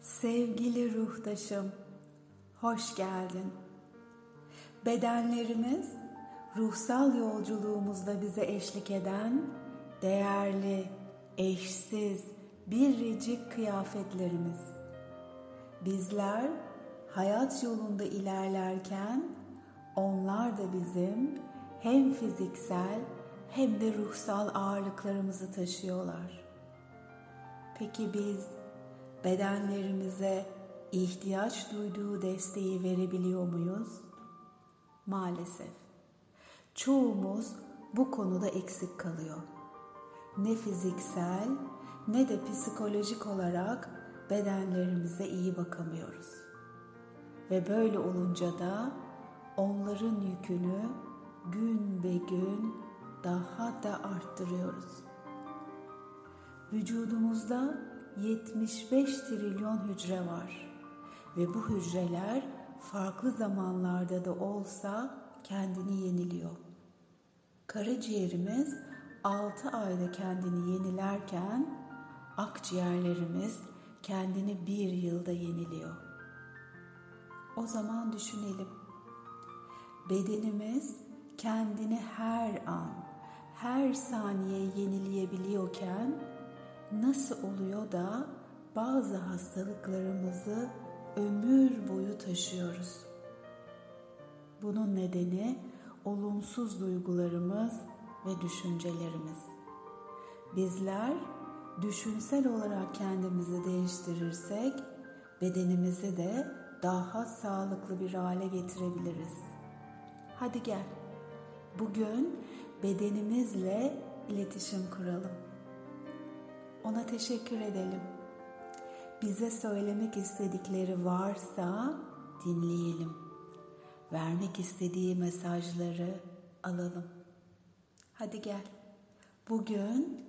Sevgili ruhtaşım, hoş geldin. Bedenlerimiz ruhsal yolculuğumuzda bize eşlik eden değerli, eşsiz, biricik kıyafetlerimiz. Bizler hayat yolunda ilerlerken onlar da bizim hem fiziksel hem de ruhsal ağırlıklarımızı taşıyorlar. Peki biz bedenlerimize ihtiyaç duyduğu desteği verebiliyor muyuz? Maalesef. Çoğumuz bu konuda eksik kalıyor. Ne fiziksel ne de psikolojik olarak bedenlerimize iyi bakamıyoruz. Ve böyle olunca da onların yükünü gün be gün daha da arttırıyoruz. Vücudumuzda 75 trilyon hücre var ve bu hücreler farklı zamanlarda da olsa kendini yeniliyor. Karaciğerimiz 6 ayda kendini yenilerken akciğerlerimiz kendini bir yılda yeniliyor. O zaman düşünelim. Bedenimiz kendini her an, her saniye yenileyebiliyorken nasıl oluyor da bazı hastalıklarımızı ömür boyu taşıyoruz? Bunun nedeni olumsuz duygularımız ve düşüncelerimiz. Bizler düşünsel olarak kendimizi değiştirirsek bedenimizi de daha sağlıklı bir hale getirebiliriz. Hadi gel. Bugün bedenimizle iletişim kuralım. Ona teşekkür edelim. Bize söylemek istedikleri varsa dinleyelim. Vermek istediği mesajları alalım. Hadi gel. Bugün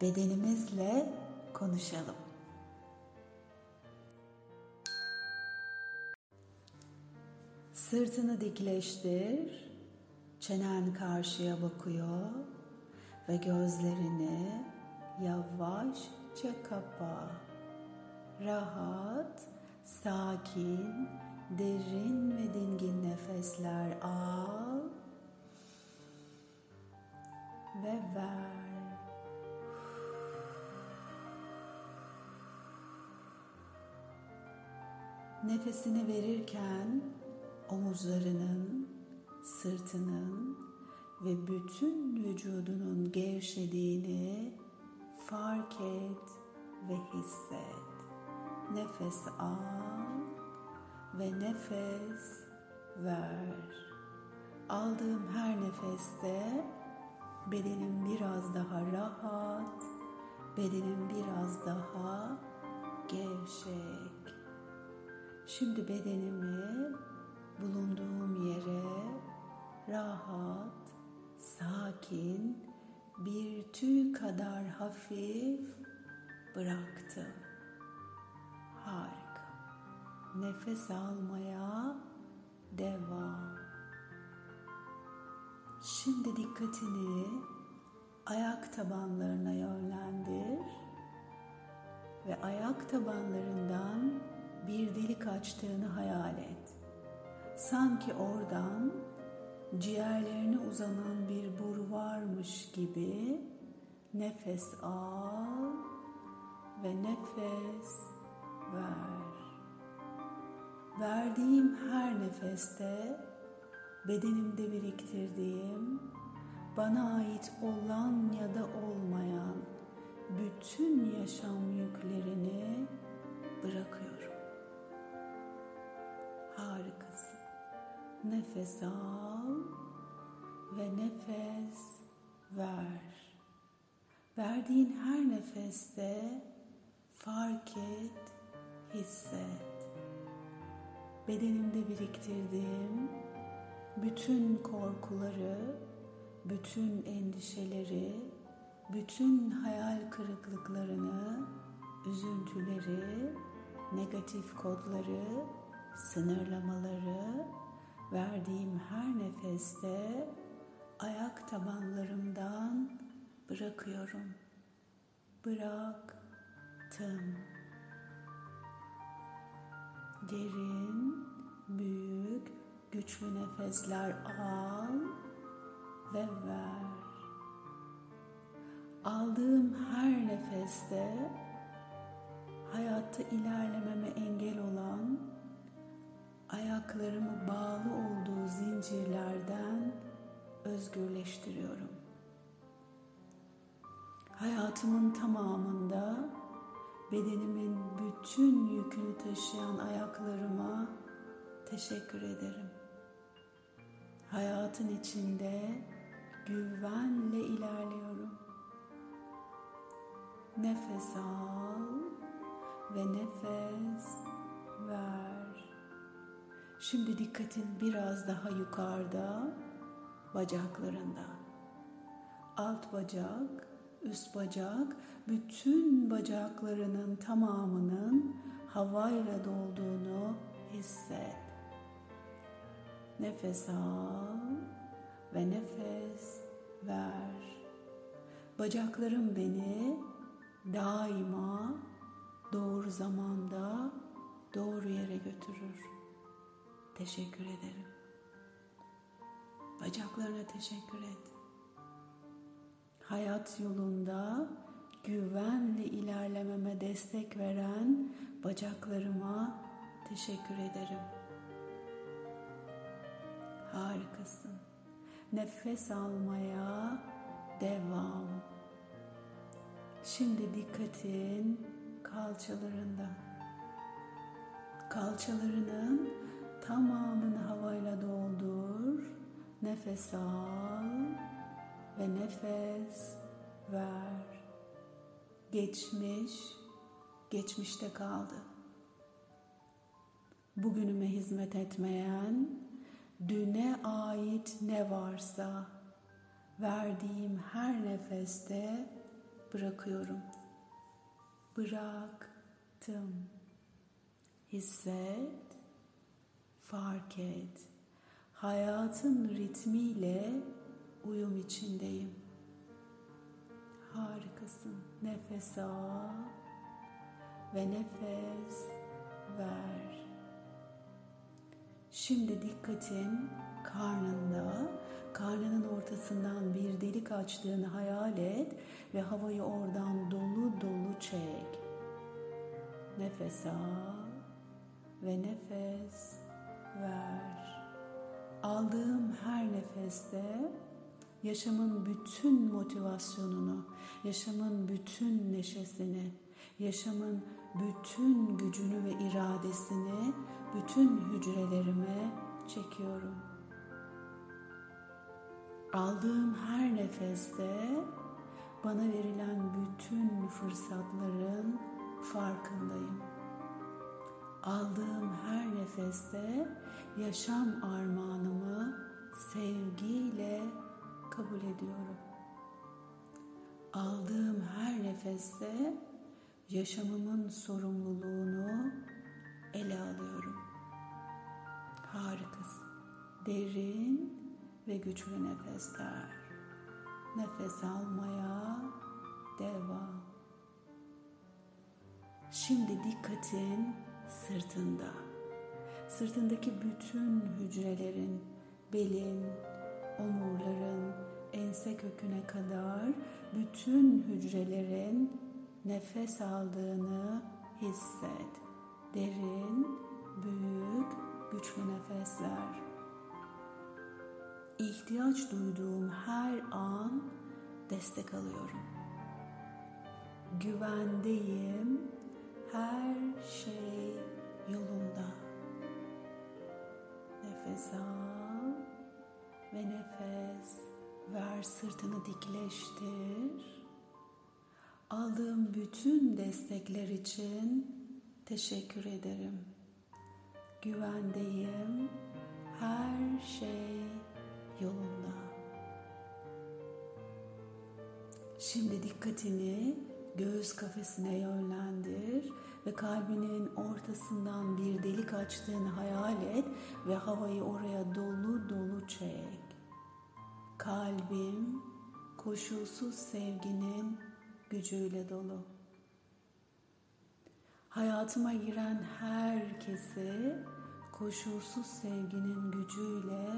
bedenimizle konuşalım. Sırtını dikleştir. Çenen karşıya bakıyor ve gözlerini yavaşça kapa. Rahat, sakin, derin ve dingin nefesler al ve ver. Nefesini verirken omuzlarının, sırtının ve bütün vücudunun gevşediğini fark et ve hisset. Nefes al ve nefes ver. Aldığım her nefeste bedenim biraz daha rahat, bedenim biraz daha gevşek. Şimdi bedenimi bulunduğum yere rahat, sakin, bir tüy kadar hafif bıraktım. Harika. Nefes almaya devam. Şimdi dikkatini ayak tabanlarına yönlendir ve ayak tabanlarından bir delik açtığını hayal et. Sanki oradan ciğerlerine uzanan bir boru varmış gibi nefes al ve nefes ver. Verdiğim her nefeste bedenimde biriktirdiğim bana ait olan ya da olmayan bütün yaşam yüklerini bırakıyorum. Harikasın. Nefes al ve nefes ver. Verdiğin her nefeste fark et, hisset. Bedenimde biriktirdiğim bütün korkuları, bütün endişeleri, bütün hayal kırıklıklarını, üzüntüleri, negatif kodları, sınırlamaları verdiğim her nefeste ayak tabanlarımdan bırakıyorum. Bıraktım. Derin, büyük, güçlü nefesler al ve ver. Aldığım her nefeste hayatta ilerlememe engel olan ayaklarımı bağlı olduğu zincirlerden özgürleştiriyorum. Hayatımın tamamında bedenimin bütün yükünü taşıyan ayaklarıma teşekkür ederim. Hayatın içinde güvenle ilerliyorum. Nefes al ve nefes ver. Şimdi dikkatin biraz daha yukarıda, bacaklarında. Alt bacak, üst bacak, bütün bacaklarının tamamının havayla dolduğunu hisset. Nefes al ve nefes ver. Bacaklarım beni daima doğru zamanda doğru yere götürür. Teşekkür ederim. Bacaklarına teşekkür et. Hayat yolunda güvenle ilerlememe destek veren bacaklarıma teşekkür ederim. Harikasın. Nefes almaya devam. Şimdi dikkatin kalçalarında. Kalçalarının tamamını havayla doldur. Nefes al ve nefes ver. Geçmiş, geçmişte kaldı. Bugünüme hizmet etmeyen, düne ait ne varsa verdiğim her nefeste bırakıyorum. Bıraktım. Hisset, fark et. Hayatın ritmiyle uyum içindeyim. Harikasın. Nefes al ve nefes ver. Şimdi dikkatin karnında, karnının ortasından bir delik açtığını hayal et ve havayı oradan dolu dolu çek. Nefes al ve nefes ver. Aldığım her nefeste yaşamın bütün motivasyonunu, yaşamın bütün neşesini, yaşamın bütün gücünü ve iradesini bütün hücrelerime çekiyorum. Aldığım her nefeste bana verilen bütün fırsatların farkındayım. Aldığım her nefeste yaşam armağanımı sevgiyle kabul ediyorum. Aldığım her nefeste yaşamımın sorumluluğunu ele alıyorum. Harikasın. Derin ve güçlü nefesler. Nefes almaya devam. Şimdi dikkatin sırtında. Sırtındaki bütün hücrelerin, belin, omurların, ense köküne kadar bütün hücrelerin nefes aldığını hisset. Derin, büyük, güçlü nefesler. İhtiyaç duyduğum her an destek alıyorum. Güvendeyim. Her şey yolunda. Nefes al ve nefes ver sırtını dikleştir. Aldığım bütün destekler için teşekkür ederim. Güvendeyim. Her şey yolunda. Şimdi dikkatini göğüs kafesine yönlendir ve kalbinin ortasından bir delik açtığını hayal et ve havayı oraya dolu dolu çek. Kalbim koşulsuz sevginin gücüyle dolu. Hayatıma giren herkesi koşulsuz sevginin gücüyle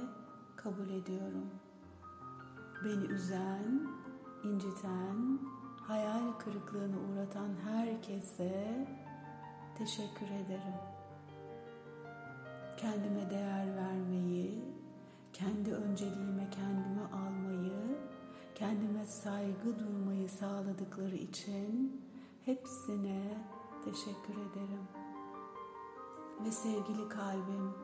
kabul ediyorum. Beni üzen, inciten, hayal kırıklığına uğratan herkese teşekkür ederim. Kendime değer vermeyi, kendi önceliğime kendime almayı, kendime saygı duymayı sağladıkları için hepsine teşekkür ederim. Ve sevgili kalbim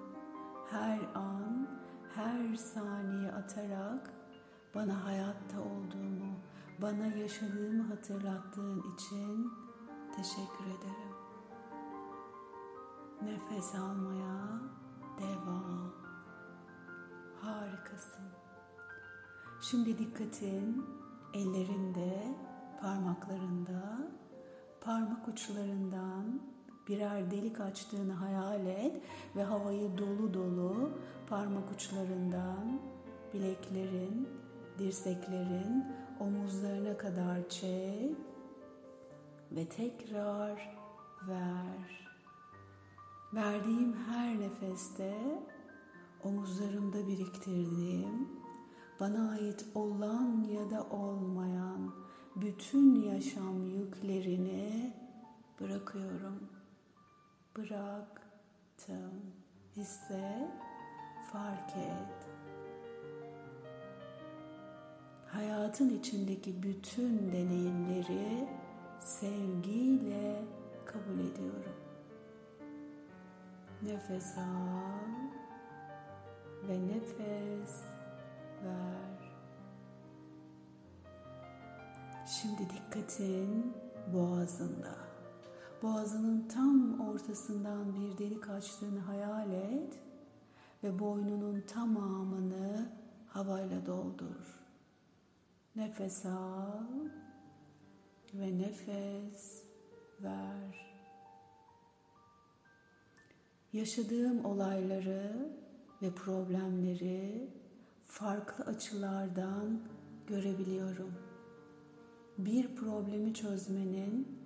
her an, her saniye atarak bana hayatta olduğumu, bana yaşadığımı hatırlattığın için teşekkür ederim. Nefes almaya devam. Harikasın. Şimdi dikkatin ellerinde, parmaklarında, parmak uçlarından birer delik açtığını hayal et ve havayı dolu dolu parmak uçlarından bileklerin, dirseklerin omuzlarına kadar çek ve tekrar ver. Verdiğim her nefeste omuzlarımda biriktirdiğim, bana ait olan ya da olmayan bütün yaşam yüklerini bırakıyorum. Bıraktım. Hisset, fark et. Hayatın içindeki bütün deneyimleri sevgiyle kabul ediyorum. Nefes al ve nefes ver. Şimdi dikkatin boğazında. Boğazının tam ortasından bir delik açtığını hayal et ve boynunun tamamını havayla doldur. Nefes al ve nefes ver. Yaşadığım olayları ve problemleri farklı açılardan görebiliyorum. Bir problemi çözmenin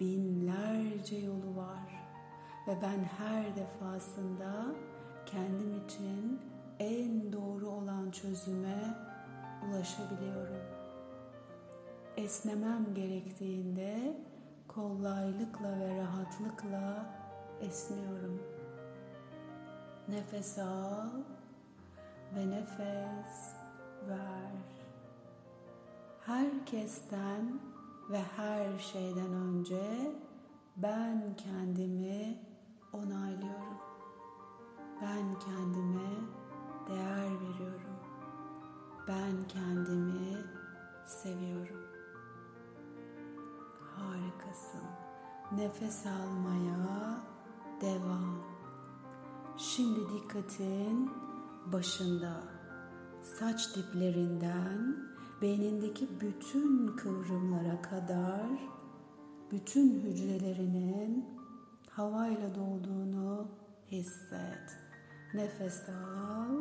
binlerce yolu var ve ben her defasında kendim için en doğru olan çözüme ulaşabiliyorum. Esnemem gerektiğinde kolaylıkla ve rahatlıkla esniyorum. Nefes al ve nefes ver. Herkesten ve her şeyden önce ben kendimi onaylıyorum. Ben kendime değer veriyorum. Ben kendimi seviyorum. Nefes almaya devam. Şimdi dikkatin başında, saç diplerinden beynindeki bütün kıvrımlara kadar bütün hücrelerinin havayla dolduğunu hisset. Nefes al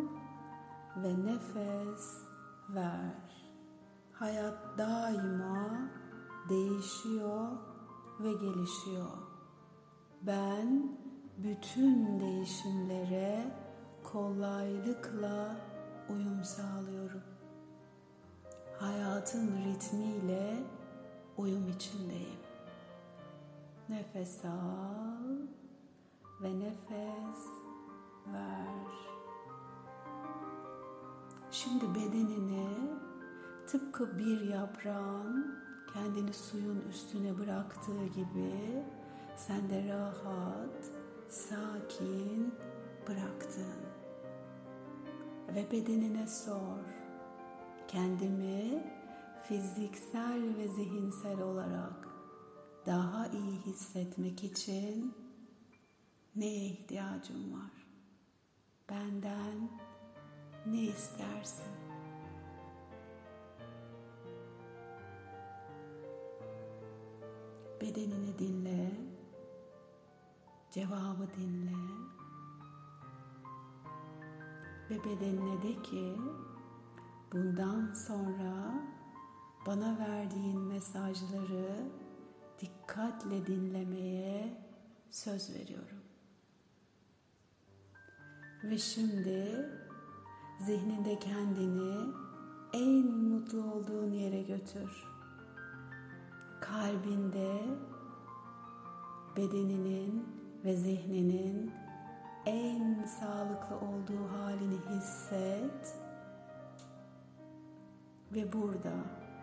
ve nefes ver. Hayat daima değişiyor ve gelişiyor. Ben bütün değişimlere kolaylıkla uyum sağlıyorum. Hayatın ritmiyle uyum içindeyim. Nefes al ve nefes ver. Şimdi bedenini tıpkı bir yaprağın kendini suyun üstüne bıraktığı gibi sen de rahat, sakin bıraktın. Ve bedenine sor. Kendimi fiziksel ve zihinsel olarak daha iyi hissetmek için neye ihtiyacım var? Benden ne istersin? Bedenini dinle, cevabı dinle ve bedenine de ki bundan sonra bana verdiğin mesajları dikkatle dinlemeye söz veriyorum. Ve şimdi zihninde kendini en mutlu olduğun yere götür. Kalbinde bedeninin ve zihninin en sağlıklı olduğu halini hisset. Ve burada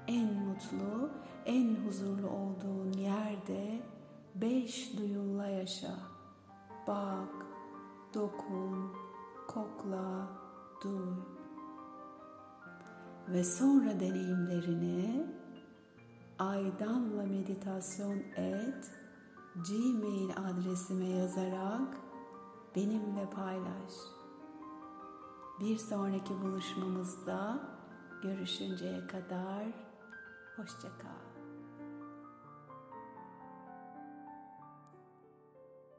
en mutlu, en huzurlu olduğun yerde beş duyunla yaşa. Bak, dokun, kokla, duy. Ve sonra deneyimlerini aydanla meditasyon et gmail adresime yazarak benimle paylaş. Bir sonraki buluşmamızda görüşünceye kadar hoşça kal.